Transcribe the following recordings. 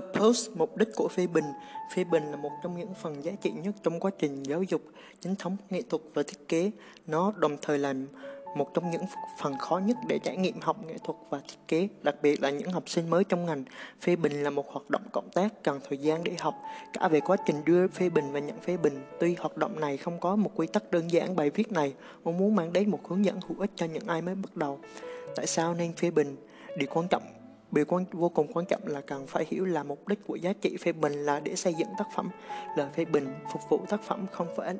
Purpose, mục đích của phê bình. Phê bình là một trong những phần giá trị nhất trong quá trình giáo dục, chính thống, nghệ thuật và thiết kế. Nó đồng thời là một trong những phần khó nhất để trải nghiệm học nghệ thuật và thiết kế, đặc biệt là những học sinh mới trong ngành. Phê bình là một hoạt động cộng tác cần thời gian để học, cả về quá trình đưa phê bình và nhận phê bình. Tuy hoạt động này không có một quy tắc đơn giản, bài viết này mong muốn mang đến một hướng dẫn hữu ích cho những ai mới bắt đầu. Tại sao nên phê bình? Điều quan trọng Điều quan vô cùng quan trọng là cần phải hiểu là mục đích của giá trị phê bình là để xây dựng tác phẩm. Lời phê bình phục vụ tác phẩm không phải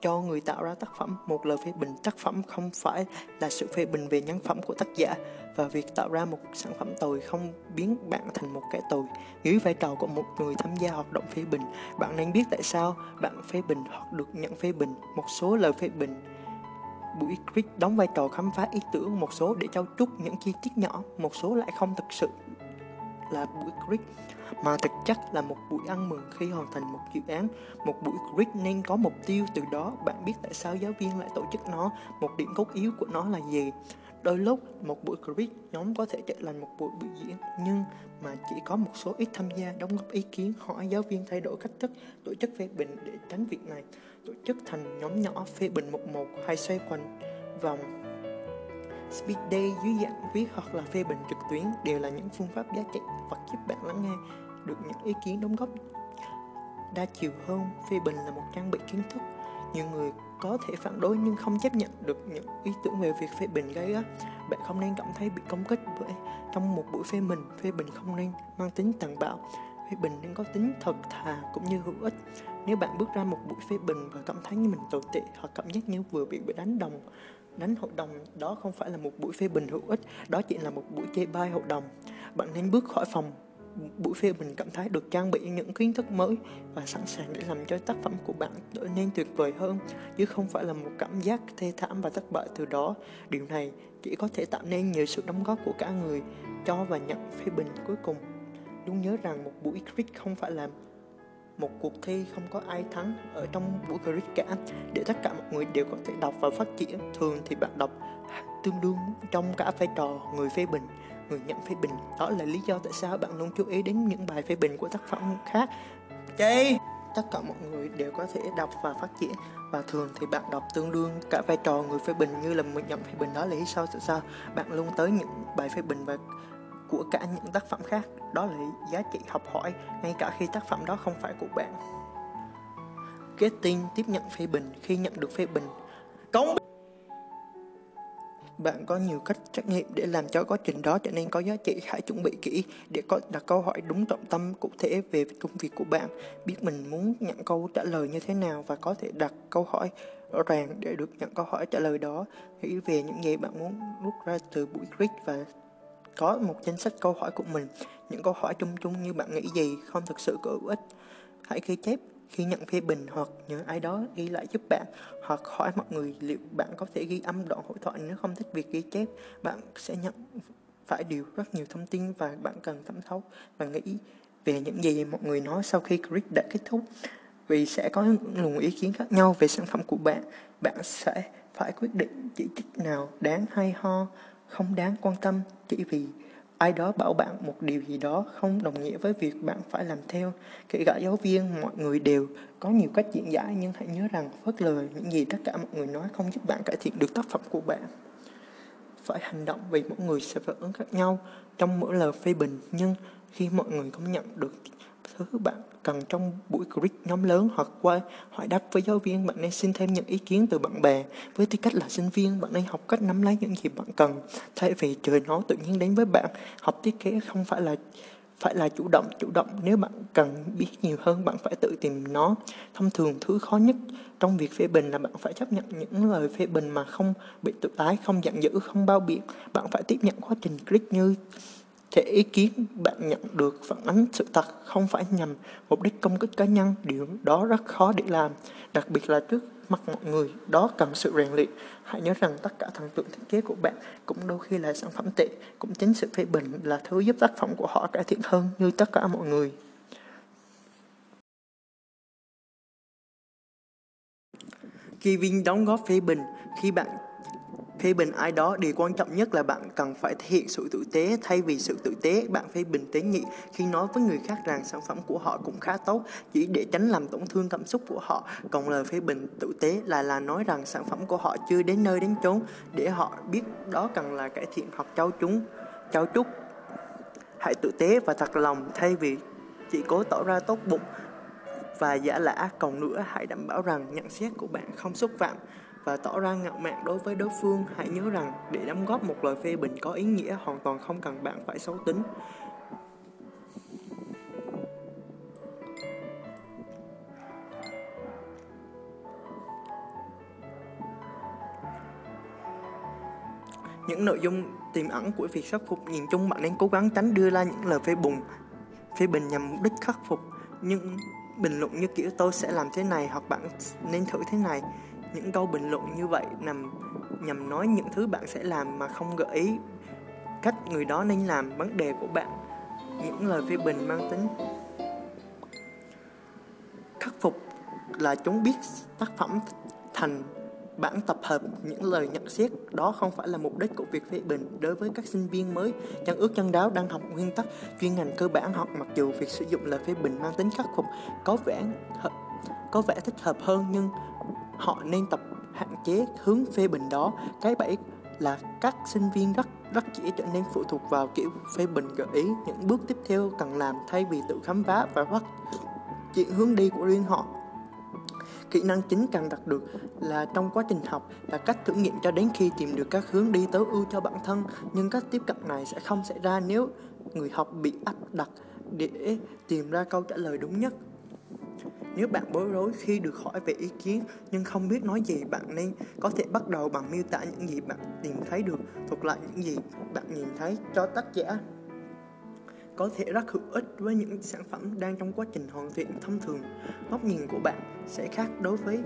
cho người tạo ra tác phẩm. Một lời phê bình tác phẩm không phải là sự phê bình về nhân phẩm của tác giả và việc tạo ra một sản phẩm tồi không biến bạn thành một kẻ tồi. Dưới vai trò của một người tham gia hoạt động phê bình, bạn nên biết tại sao bạn phê bình hoặc được nhận phê bình. Một số lời phê bình buổi quiz đóng vai trò khám phá ý tưởng một số để trao chút những chi tiết nhỏ, một số lại không thực sự là buổi quiz mà thực chất là một buổi ăn mừng khi hoàn thành một dự án. Một buổi quiz nên có mục tiêu từ đó. Bạn biết tại sao giáo viên lại tổ chức nó? Một điểm cốt yếu của nó là gì? Đôi lúc, một buổi quiz nhóm có thể trở thành một buổi biểu diễn, nhưng mà chỉ có một số ít tham gia đóng góp ý kiến hỏi giáo viên thay đổi cách thức tổ chức phê bình để tránh việc này. Tổ chức thành nhóm nhỏ phê bình một một hay xoay quanh vòng Speed Day dưới dạng viết hoặc là phê bình trực tuyến đều là những phương pháp giá trị và giúp bạn lắng nghe được những ý kiến đóng góp đa chiều hơn. Phê bình là một trang bị kiến thức. Nhiều người có thể phản đối nhưng không chấp nhận được những ý tưởng về việc phê bình gây gắt. Bạn không nên cảm thấy bị công kích bởi trong một buổi phê bình, phê bình không nên mang tính tàn bạo. Phê bình nên có tính thật thà cũng như hữu ích. Nếu bạn bước ra một buổi phê bình và cảm thấy như mình tồi tệ hoặc cảm giác như vừa bị bị đánh đồng đánh hội đồng đó không phải là một buổi phê bình hữu ích đó chỉ là một buổi chê bai hội đồng bạn nên bước khỏi phòng buổi phê bình cảm thấy được trang bị những kiến thức mới và sẵn sàng để làm cho tác phẩm của bạn trở nên tuyệt vời hơn, chứ không phải là một cảm giác thê thảm và thất bại từ đó. Điều này chỉ có thể tạo nên nhờ sự đóng góp của cả người cho và nhận phê bình cuối cùng. Luôn nhớ rằng một buổi critic không phải là một cuộc thi không có ai thắng ở trong buổi crit cả. Để tất cả mọi người đều có thể đọc và phát triển, thường thì bạn đọc tương đương trong cả vai trò người phê bình người nhận phê bình. Đó là lý do tại sao bạn luôn chú ý đến những bài phê bình của tác phẩm khác. Chị! Tất cả mọi người đều có thể đọc và phát triển, và thường thì bạn đọc tương đương cả vai trò người phê bình như là người nhận phê bình. Đó là lý do tại sao bạn luôn tới những bài phê bình và của cả những tác phẩm khác. Đó là giá trị học hỏi, ngay cả khi tác phẩm đó không phải của bạn. Kết tin tiếp nhận phê bình. Khi nhận được phê bình, công bạn có nhiều cách trắc nghiệm để làm cho quá trình đó trở nên có giá trị. Hãy chuẩn bị kỹ để có đặt câu hỏi đúng trọng tâm cụ thể về công việc của bạn. Biết mình muốn nhận câu trả lời như thế nào và có thể đặt câu hỏi rõ ràng để được nhận câu hỏi trả lời đó. Nghĩ về những gì bạn muốn rút ra từ buổi quiz và có một danh sách câu hỏi của mình. Những câu hỏi chung chung như bạn nghĩ gì không thực sự có ích. Hãy ghi chép khi nhận phê bình hoặc nhờ ai đó ghi lại giúp bạn, hoặc hỏi mọi người liệu bạn có thể ghi âm đoạn hội thoại nếu không thích việc ghi chép, bạn sẽ nhận phải điều rất nhiều thông tin và bạn cần thẩm thấu và nghĩ về những gì mọi người nói sau khi clip đã kết thúc. Vì sẽ có những luồng ý kiến khác nhau về sản phẩm của bạn bạn sẽ phải quyết định chỉ trích nào đáng hay ho, không đáng quan tâm, chỉ vì ai đó bảo bạn một điều gì đó không đồng nghĩa với việc bạn phải làm theo. Kể cả giáo viên, mọi người đều có nhiều cách diễn giải, nhưng hãy nhớ rằng phớt lờ những gì tất cả mọi người nói không giúp bạn cải thiện được tác phẩm của bạn. Phải hành động vì mỗi người sẽ phản ứng khác nhau. Trong mỗi lời phê bình, nhưng khi mọi người công nhận được thứ bạn cần trong buổi quiz nhóm lớn hoặc qua hỏi đáp với giáo viên, bạn nên xin thêm những ý kiến từ bạn bè với tư cách là sinh viên. Bạn nên học cách nắm lấy những gì bạn cần, thay vì trời nó tự nhiên đến với bạn. Học thiết kế không phải là phải là chủ động chủ động nếu bạn cần biết nhiều hơn, bạn phải tự tìm nó. Thông thường, thứ khó nhất trong việc phê bình là bạn phải chấp nhận những lời phê bình mà không bị tự ái không giận dữ, không bao biện. Bạn phải tiếp nhận quá trình click như thể ý kiến bạn nhận được phản ánh sự thật không phải nhằm mục đích công kích cá nhân, điều đó rất khó để làm. Đặc biệt là trước mặt mọi người, đó cần sự rèn luyện. Hãy nhớ rằng tất cả thần tượng thiết kế của bạn cũng đôi khi là sản phẩm tệ, cũng chính sự phê bình là thứ giúp tác phẩm của họ cải thiện hơn như tất cả mọi người. Kevin đóng góp phê bình khi bạn phê bình ai đó, điều quan trọng nhất là bạn cần phải thể hiện sự tử tế. Thay vì sự tử tế, bạn phê bình tế nhị. Khi nói với người khác rằng sản phẩm của họ cũng khá tốt, chỉ để tránh làm tổn thương cảm xúc của họ. Còn lời phê bình tử tế là là nói rằng sản phẩm của họ chưa đến nơi đến chốn, để họ biết đó cần là cải thiện hoặc trao chúng trao chúc hãy tử tế và thật lòng, thay vì chỉ cố tỏ ra tốt bụng và giả lả, còn nữa hãy đảm bảo rằng nhận xét của bạn không xúc phạm và tỏ ra ngạo mạn đối với đối phương. Hãy nhớ rằng, để đóng góp một lời phê bình có ý nghĩa hoàn toàn không cần bạn phải xấu tính. Những nội dung tiềm ẩn của việc khắc phục nhìn chung bạn nên cố gắng tránh đưa ra những lời phê bùng, phê bình nhằm mục đích khắc phục. Nhưng bình luận như kiểu tôi sẽ làm thế này hoặc bạn nên thử thế này những câu bình luận như vậy nằm nhằm nói những thứ bạn sẽ làm mà không gợi ý cách người đó nên làm, vấn đề của bạn, những lời phê bình mang tính khắc phục là chúng biết tác phẩm thành bản tập hợp những lời nhận xét. Đó không phải là mục đích của việc phê bình. Đối với các sinh viên mới, chân ước chân đáo đang học nguyên tắc, chuyên ngành cơ bản hoặc mặc dù việc sử dụng lời phê bình mang tính khắc phục có vẻ có vẻ thích hợp hơn, nhưng họ nên tập hạn chế hướng phê bình đó. Cái bẫy là các sinh viên rất rất dễ trở nên phụ thuộc vào kiểu phê bình gợi ý. Những bước tiếp theo cần làm thay vì tự khám phá và phát triển hướng đi của riêng họ. Kỹ năng chính cần đạt được là trong quá trình học là cách thử nghiệm cho đến khi tìm được các hướng đi tối ưu cho bản thân. Nhưng cách tiếp cận này sẽ không xảy ra nếu người học bị áp đặt để tìm ra câu trả lời đúng nhất nếu bạn bối rối khi được hỏi về ý kiến nhưng không biết nói gì, bạn nên có thể bắt đầu bằng miêu tả những gì bạn tìm thấy được, thuật lại những gì bạn nhìn thấy cho tác giả. Có thể rất hữu ích với những sản phẩm đang trong quá trình hoàn thiện thông thường. Góc nhìn của bạn sẽ khác đối với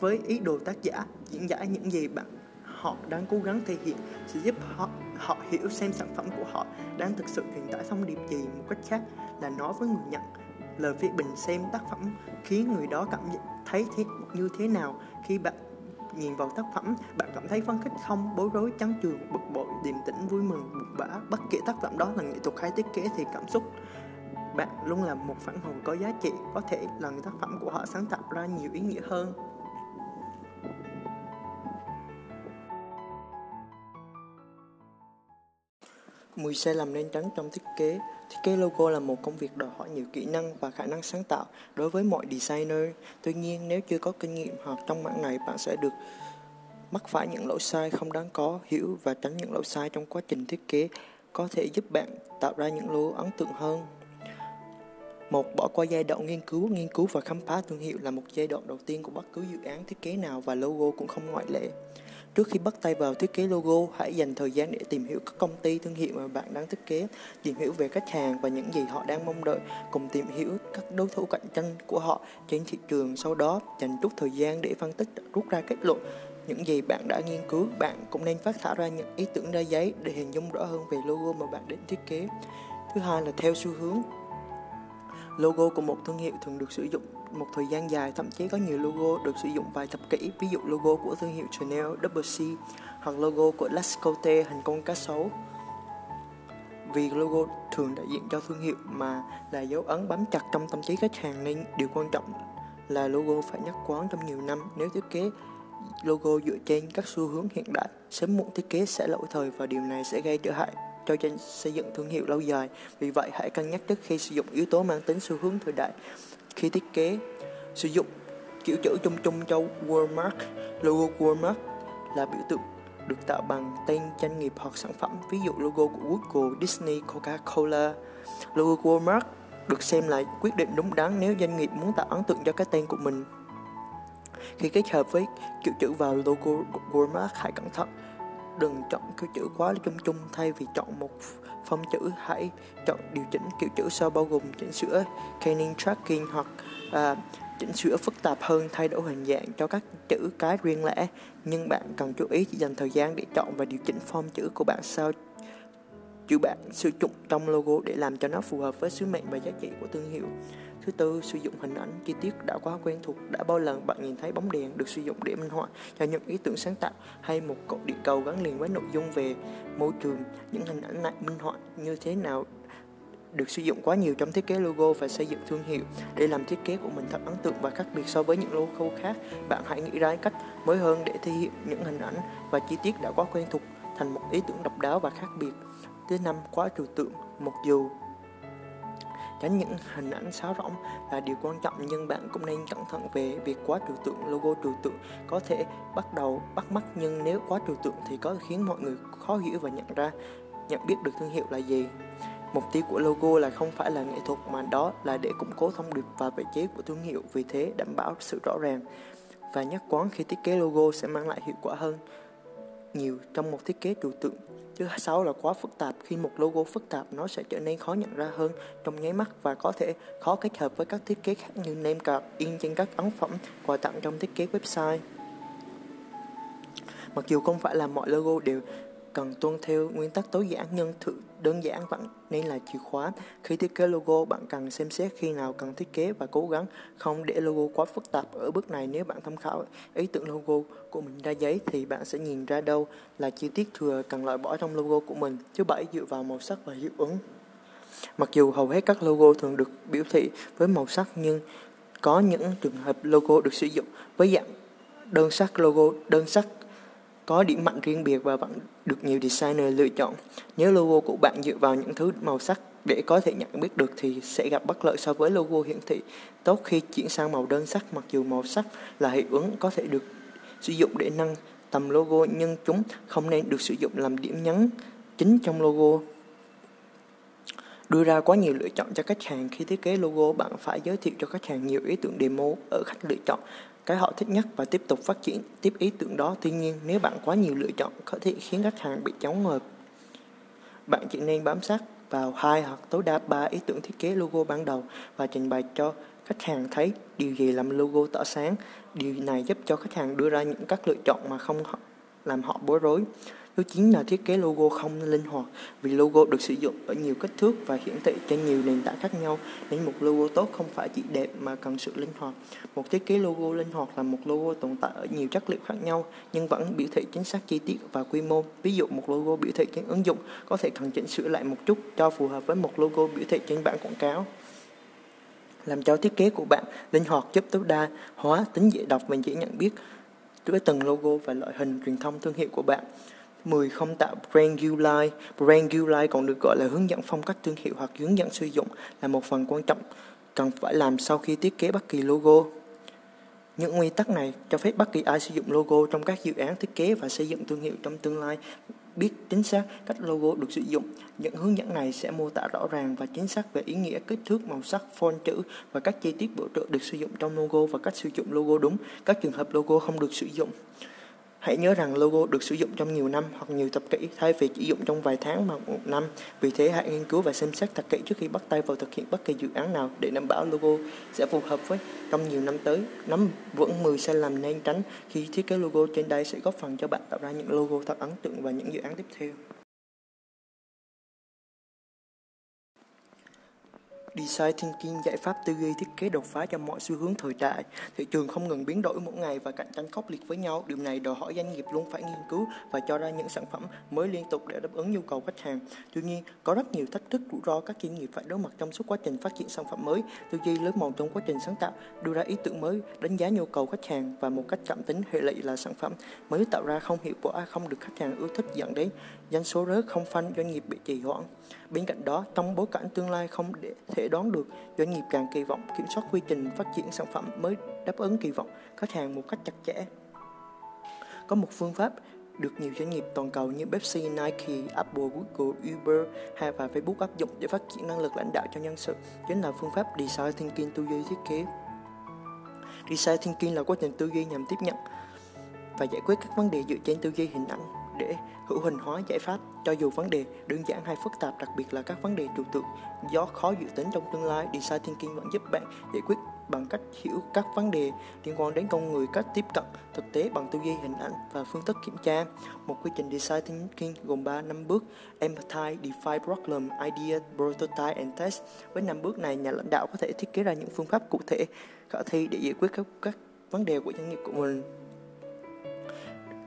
với ý đồ tác giả diễn giải những gì bạn họ đang cố gắng thể hiện sẽ giúp họ họ hiểu xem sản phẩm của họ đang thực sự truyền tải thông điệp gì một cách khác là nói với người nhận lời phê bình xem tác phẩm khiến người đó cảm thấy thế, như thế nào. Khi bạn nhìn vào tác phẩm bạn cảm thấy phấn khích không? Bối rối chán chường bực bội điềm tĩnh vui mừng buồn bã. Bất kể tác phẩm đó là nghệ thuật hay thiết kế thì cảm xúc bạn luôn là một phản hồi có giá trị. Có thể là tác phẩm của họ sáng tạo ra nhiều ý nghĩa hơn. 10 sai lầm nên tránh trong thiết kế. Thiết kế logo là một công việc đòi hỏi nhiều kỹ năng và khả năng sáng tạo đối với mọi designer. Tuy nhiên, nếu chưa có kinh nghiệm hoặc trong mảng này, bạn sẽ được mắc phải những lỗi sai không đáng có, hiểu và tránh những lỗi sai trong quá trình thiết kế có thể giúp bạn tạo ra những logo ấn tượng hơn. Một, bỏ qua giai đoạn nghiên cứu, nghiên cứu và khám phá thương hiệu là một giai đoạn đầu tiên của bất cứ dự án thiết kế nào và logo cũng không ngoại lệ. Trước khi bắt tay vào thiết kế logo, hãy dành thời gian để tìm hiểu các công ty thương hiệu mà bạn đang thiết kế, tìm hiểu về khách hàng và những gì họ đang mong đợi, cùng tìm hiểu các đối thủ cạnh tranh của họ trên thị trường. Sau đó, dành chút thời gian để phân tích rút ra kết luận những gì bạn đã nghiên cứu. Bạn cũng nên phát thảo ra những ý tưởng ra giấy để hình dung rõ hơn về logo mà bạn định thiết kế. Thứ hai là theo xu hướng. Logo của một thương hiệu thường được sử dụng một thời gian dài, thậm chí có nhiều logo được sử dụng vài thập kỷ, ví dụ logo của thương hiệu Chanel, Double C, hoặc logo của Lascote hình con cá sấu. Vì logo thường đại diện cho thương hiệu mà là dấu ấn bám chặt trong tâm trí khách hàng nên điều quan trọng là logo phải nhất quán trong nhiều năm. Nếu thiết kế logo dựa trên các xu hướng hiện đại, sớm muộn thiết kế sẽ lỗi thời và điều này sẽ gây trở hại cho trên xây dựng thương hiệu lâu dài. Vì vậy hãy cân nhắc trước khi sử dụng yếu tố mang tính xu hướng thời đại. Khi thiết kế sử dụng kiểu chữ chung chung cho Walmart logo Walmart là biểu tượng được tạo bằng tên doanh nghiệp hoặc sản phẩm. Ví dụ logo của Google, Disney, Coca-Cola. Logo Walmart được xem là quyết định đúng đắn nếu doanh nghiệp muốn tạo ấn tượng cho cái tên của mình. Khi kết hợp với kiểu chữ vào logo Walmart hãy cẩn thận đừng chọn kiểu chữ quá chung chung thay vì chọn một phông chữ hãy chọn điều chỉnh kiểu chữ sau bao gồm chỉnh sửa canning tracking hoặc à, chỉnh sửa phức tạp hơn thay đổi hình dạng cho các chữ cái riêng lẻ nhưng bạn cần chú ý chỉ dành thời gian để chọn và điều chỉnh form chữ của bạn sao chữ bạn sử dụng trong logo để làm cho nó phù hợp với sứ mệnh và giá trị của thương hiệu. Thứ tư, sử dụng hình ảnh chi tiết đã quá quen thuộc. Đã bao lần bạn nhìn thấy bóng đèn được sử dụng để minh họa cho những ý tưởng sáng tạo hay một cột địa cầu gắn liền với nội dung về môi trường. Những hình ảnh này minh họa như thế nào được sử dụng quá nhiều trong thiết kế logo và xây dựng thương hiệu. Để làm thiết kế của mình thật ấn tượng và khác biệt so với những logo khác, bạn hãy nghĩ ra cách mới hơn để thể hiện những hình ảnh và chi tiết đã quá quen thuộc thành một ý tưởng độc đáo và khác biệt. Thứ năm, quá trừu tượng. Mặc dù tránh những hình ảnh sáo rỗng là điều quan trọng nhưng bạn cũng nên cẩn thận về việc quá trừu tượng logo trừu tượng. Có thể bắt đầu bắt mắt nhưng nếu quá trừu tượng thì có khiến mọi người khó hiểu và nhận ra nhận biết được thương hiệu là gì. Mục tiêu của logo là không phải là nghệ thuật mà đó là để củng cố thông điệp và vị trí của thương hiệu, vì thế đảm bảo sự rõ ràng và nhất quán khi thiết kế logo sẽ mang lại hiệu quả hơn nhiều trong một thiết kế trừu tượng. Thứ sáu là quá phức tạp. Khi một logo phức tạp, nó sẽ trở nên khó nhận ra hơn trong nháy mắt và có thể khó kết hợp với các thiết kế khác như name card in trên các ấn phẩm, quà tặng trong thiết kế website. Mặc dù không phải là mọi logo đều cần tuân theo nguyên tắc tối giản nhưng thử đơn giản vẫn nên là chìa khóa. Khi thiết kế logo, bạn cần xem xét khi nào cần thiết kế và cố gắng không để logo quá phức tạp. Ở bước này, nếu bạn tham khảo ý tưởng logo của mình ra giấy thì bạn sẽ nhìn ra đâu là chi tiết thừa cần loại bỏ trong logo của mình. Thứ bảy, dựa vào màu sắc và hiệu ứng. Mặc dù hầu hết các logo thường được biểu thị với màu sắc nhưng có những trường hợp logo được sử dụng với dạng đơn sắc logo đơn sắc có điểm mạnh riêng biệt và vẫn được nhiều designer lựa chọn. Nếu logo của bạn dựa vào những thứ màu sắc để có thể nhận biết được thì sẽ gặp bất lợi so với logo hiển thị tốt khi chuyển sang màu đơn sắc mặc dù màu sắc là hiệu ứng có thể được sử dụng để nâng tầm logo nhưng chúng không nên được sử dụng làm điểm nhấn chính trong logo. Đưa ra quá nhiều lựa chọn cho khách hàng khi thiết kế logo, bạn phải giới thiệu cho khách hàng nhiều ý tưởng demo ở khách lựa chọn cái họ thích nhất và tiếp tục phát triển tiếp ý tưởng đó. Tuy nhiên, nếu bạn quá nhiều lựa chọn có thể khiến khách hàng bị chóng ngợp. Bạn chỉ nên bám sát vào hai hoặc tối đa ba ý tưởng thiết kế logo ban đầu và trình bày cho khách hàng thấy điều gì làm logo tỏa sáng. Điều này giúp cho khách hàng đưa ra những các lựa chọn mà không làm họ bối rối. Thứ chín là thiết kế logo không linh hoạt vì logo được sử dụng ở nhiều kích thước và hiển thị trên nhiều nền tảng khác nhau, nên một logo tốt không phải chỉ đẹp mà cần sự linh hoạt. Một thiết kế logo linh hoạt là một logo tồn tại ở nhiều chất liệu khác nhau, nhưng vẫn biểu thị chính xác chi tiết và quy mô. Ví dụ, một logo biểu thị trên ứng dụng có thể cần chỉnh sửa lại một chút cho phù hợp với một logo biểu thị trên bảng quảng cáo làm cho thiết kế của bạn linh hoạt giúp tối đa hóa tính dễ đọc và dễ nhận biết với từng logo và loại hình truyền thông thương hiệu của bạn. 10. Không tạo brand guideline. Brand guideline còn được gọi là hướng dẫn phong cách thương hiệu hoặc hướng dẫn sử dụng là một phần quan trọng cần phải làm sau khi thiết kế bất kỳ logo. Những nguyên tắc này cho phép bất kỳ ai sử dụng logo trong các dự án thiết kế và xây dựng thương hiệu trong tương lai biết chính xác cách logo được sử dụng. Những hướng dẫn này sẽ mô tả rõ ràng và chính xác về ý nghĩa, kích thước, màu sắc, font chữ và các chi tiết bổ trợ được sử dụng trong logo và cách sử dụng logo đúng. Các trường hợp logo không được sử dụng Hãy nhớ rằng logo được sử dụng trong nhiều năm hoặc nhiều thập kỷ thay vì chỉ dùng trong vài tháng hoặc một năm. Vì thế hãy nghiên cứu và xem xét thật kỹ trước khi bắt tay vào thực hiện bất kỳ dự án nào để đảm bảo logo sẽ phù hợp với trong nhiều năm tới. Nắm vững 10 sai lầm nên tránh khi thiết kế logo trên đây sẽ góp phần cho bạn tạo ra những logo thật ấn tượng và những dự án tiếp theo. Design Thinking giải pháp tư duy thiết kế đột phá cho mọi xu hướng thời đại. Thị trường không ngừng biến đổi mỗi ngày và cạnh tranh khốc liệt với nhau. Điều này đòi hỏi doanh nghiệp luôn phải nghiên cứu và cho ra những sản phẩm mới liên tục để đáp ứng nhu cầu khách hàng. Tuy nhiên, có rất nhiều thách thức rủi ro các doanh nghiệp phải đối mặt trong suốt quá trình phát triển sản phẩm mới. Tư duy lớn màu trong quá trình sáng tạo, đưa ra ý tưởng mới, đánh giá nhu cầu khách hàng và một cách cảm tính hệ lụy là sản phẩm mới tạo ra không hiệu quả, không được khách hàng ưa thích dẫn đến doanh số rớt, không phanh, doanh nghiệp bị trì hoãn. Bên cạnh đó, trong bối cảnh tương lai không để thể đoán được, doanh nghiệp càng kỳ vọng kiểm soát quy trình phát triển sản phẩm mới đáp ứng kỳ vọng khách hàng một cách chặt chẽ. Có một phương pháp được nhiều doanh nghiệp toàn cầu như Pepsi, Nike, Apple, Google, Uber hay và Facebook áp dụng để phát triển năng lực lãnh đạo cho nhân sự chính là phương pháp Design Thinking tư duy thiết kế. Design Thinking là quá trình tư duy nhằm tiếp nhận và giải quyết các vấn đề dựa trên tư duy hình ảnh để hữu hình hóa giải pháp cho dù vấn đề đơn giản hay phức tạp đặc biệt là các vấn đề trừu tượng do khó dự tính trong tương lai design thinking vẫn giúp bạn giải quyết bằng cách hiểu các vấn đề liên quan đến con người, cách tiếp cận thực tế bằng tư duy hình ảnh và phương thức kiểm tra. Một quy trình design thinking gồm 3 năm bước: empathize, define problem, idea, prototype and test. Với năm bước này, nhà lãnh đạo có thể thiết kế ra những phương pháp cụ thể khả thi để giải quyết các, các vấn đề của doanh nghiệp của mình.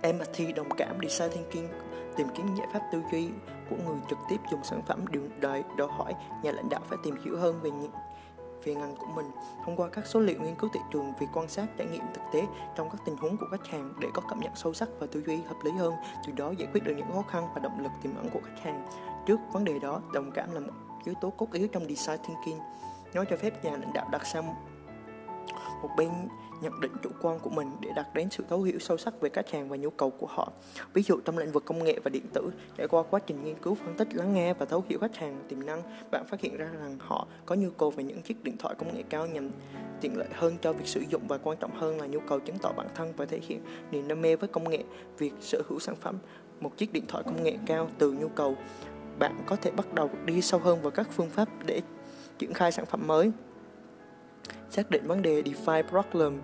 Empathy, đồng cảm, design thinking tìm kiếm giải pháp tư duy của người trực tiếp dùng sản phẩm điều đòi đòi hỏi nhà lãnh đạo phải tìm hiểu hơn về những về ngành của mình. Thông qua các số liệu nghiên cứu thị trường việc quan sát trải nghiệm thực tế trong các tình huống của khách hàng để có cảm nhận sâu sắc và tư duy hợp lý hơn từ đó giải quyết được những khó khăn và động lực tiềm ẩn của khách hàng. Trước vấn đề đó đồng cảm là một yếu tố cốt yếu trong design thinking. Nó cho phép nhà lãnh đạo đặt sang một bên nhận định chủ quan của mình để đạt đến sự thấu hiểu sâu sắc về khách hàng và nhu cầu của họ. Ví dụ trong lĩnh vực công nghệ và điện tử, trải qua quá trình nghiên cứu, phân tích, lắng nghe và thấu hiểu khách hàng tiềm năng, bạn phát hiện ra rằng họ có nhu cầu về những chiếc điện thoại công nghệ cao nhằm tiện lợi hơn cho việc sử dụng và quan trọng hơn là nhu cầu chứng tỏ bản thân và thể hiện niềm đam mê với công nghệ, việc sở hữu sản phẩm một chiếc điện thoại công nghệ cao từ nhu cầu bạn có thể bắt đầu đi sâu hơn vào các phương pháp để triển khai sản phẩm mới xác định vấn đề define problem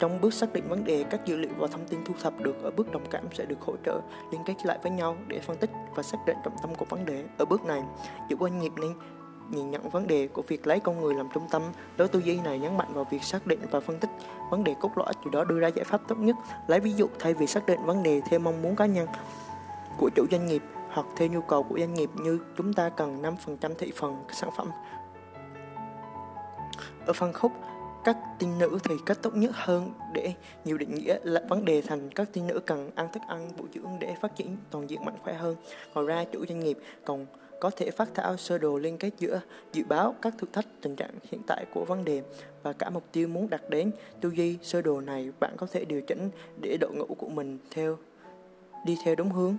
trong bước xác định vấn đề, các dữ liệu và thông tin thu thập được ở bước đồng cảm sẽ được hỗ trợ liên kết lại với nhau để phân tích và xác định trọng tâm của vấn đề. Ở bước này, chủ doanh nghiệp nên nhìn nhận vấn đề của việc lấy con người làm trung tâm. Lối tư duy này nhấn mạnh vào việc xác định và phân tích vấn đề cốt lõi, từ đó đưa ra giải pháp tốt nhất. Lấy ví dụ thay vì xác định vấn đề theo mong muốn cá nhân của chủ doanh nghiệp hoặc theo nhu cầu của doanh nghiệp như chúng ta cần 5% thị phần sản phẩm. Ở phân khúc các tinh nữ thì kết tốt nhất hơn để nhiều định nghĩa là vấn đề thành các tinh nữ cần ăn thức ăn bổ dưỡng để phát triển toàn diện mạnh khỏe hơn. Ngoài ra, chủ doanh nghiệp còn có thể phát thảo sơ đồ liên kết giữa dự báo các thử thách tình trạng hiện tại của vấn đề và cả mục tiêu muốn đạt đến. Tư duy sơ đồ này bạn có thể điều chỉnh để đội ngũ của mình theo đi theo đúng hướng.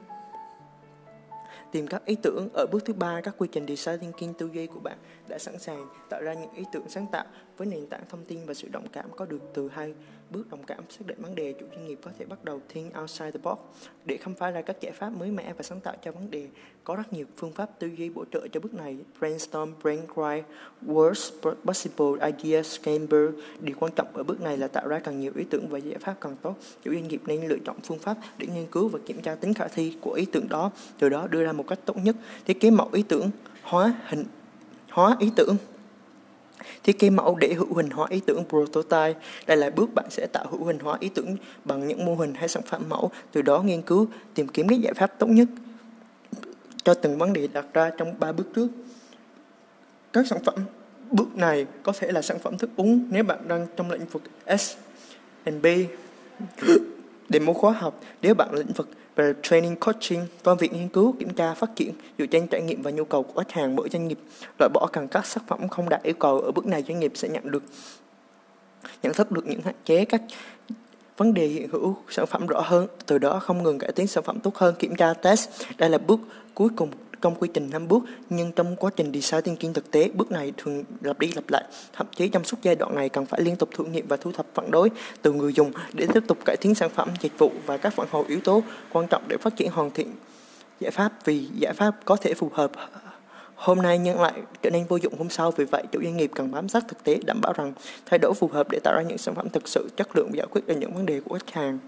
Tìm các ý tưởng ở bước thứ ba, các quy trình design thinking tư duy của bạn đã sẵn sàng tạo ra những ý tưởng sáng tạo với nền tảng thông tin và sự động cảm có được từ hai bước đồng cảm xác định vấn đề chủ doanh nghiệp có thể bắt đầu think outside the box để khám phá ra các giải pháp mới mẻ và sáng tạo cho vấn đề. Có rất nhiều phương pháp tư duy bổ trợ cho bước này, brainstorm brainstorm worst possible ideas chamber điều quan trọng ở bước này là tạo ra càng nhiều ý tưởng và giải pháp càng tốt. Chủ doanh nghiệp nên lựa chọn phương pháp để nghiên cứu và kiểm tra tính khả thi của ý tưởng đó, từ đó đưa ra một một cách tốt nhất thiết kế mẫu ý tưởng hóa hình hóa ý tưởng Thiết kế mẫu để hữu hình hóa ý tưởng prototype. Đây là bước bạn sẽ tạo hữu hình hóa ý tưởng bằng những mô hình hay sản phẩm mẫu, từ đó nghiên cứu, tìm kiếm các giải pháp tốt nhất cho từng vấn đề đặt ra trong ba bước trước. Các sản phẩm bước này có thể là sản phẩm thức uống nếu bạn đang trong lĩnh vực S and B demo khóa học nếu bạn lĩnh vực về training coaching, công việc nghiên cứu, kiểm tra, phát triển dựa trên trải nghiệm và nhu cầu của khách hàng mỗi doanh nghiệp. Loại bỏ cần các sản phẩm không đạt yêu cầu ở bước này doanh nghiệp sẽ nhận được nhận thức được những hạn chế các vấn đề hiện hữu sản phẩm rõ hơn từ đó không ngừng cải tiến sản phẩm tốt hơn kiểm tra test đây là bước cuối cùng trong quy trình 5 bước, nhưng trong quá trình design thinking thực tế, bước này thường lặp đi lặp lại. Thậm chí trong suốt giai đoạn này cần phải liên tục thử nghiệm và thu thập phản đối từ người dùng để tiếp tục cải tiến sản phẩm, dịch vụ và các phản hồi yếu tố quan trọng để phát triển hoàn thiện giải pháp. Vì giải pháp có thể phù hợp hôm nay nhưng lại trở nên vô dụng hôm sau. Vì vậy, chủ doanh nghiệp cần bám sát thực tế, đảm bảo rằng thay đổi phù hợp để tạo ra những sản phẩm thực sự chất lượng và giải quyết được những vấn đề của khách hàng.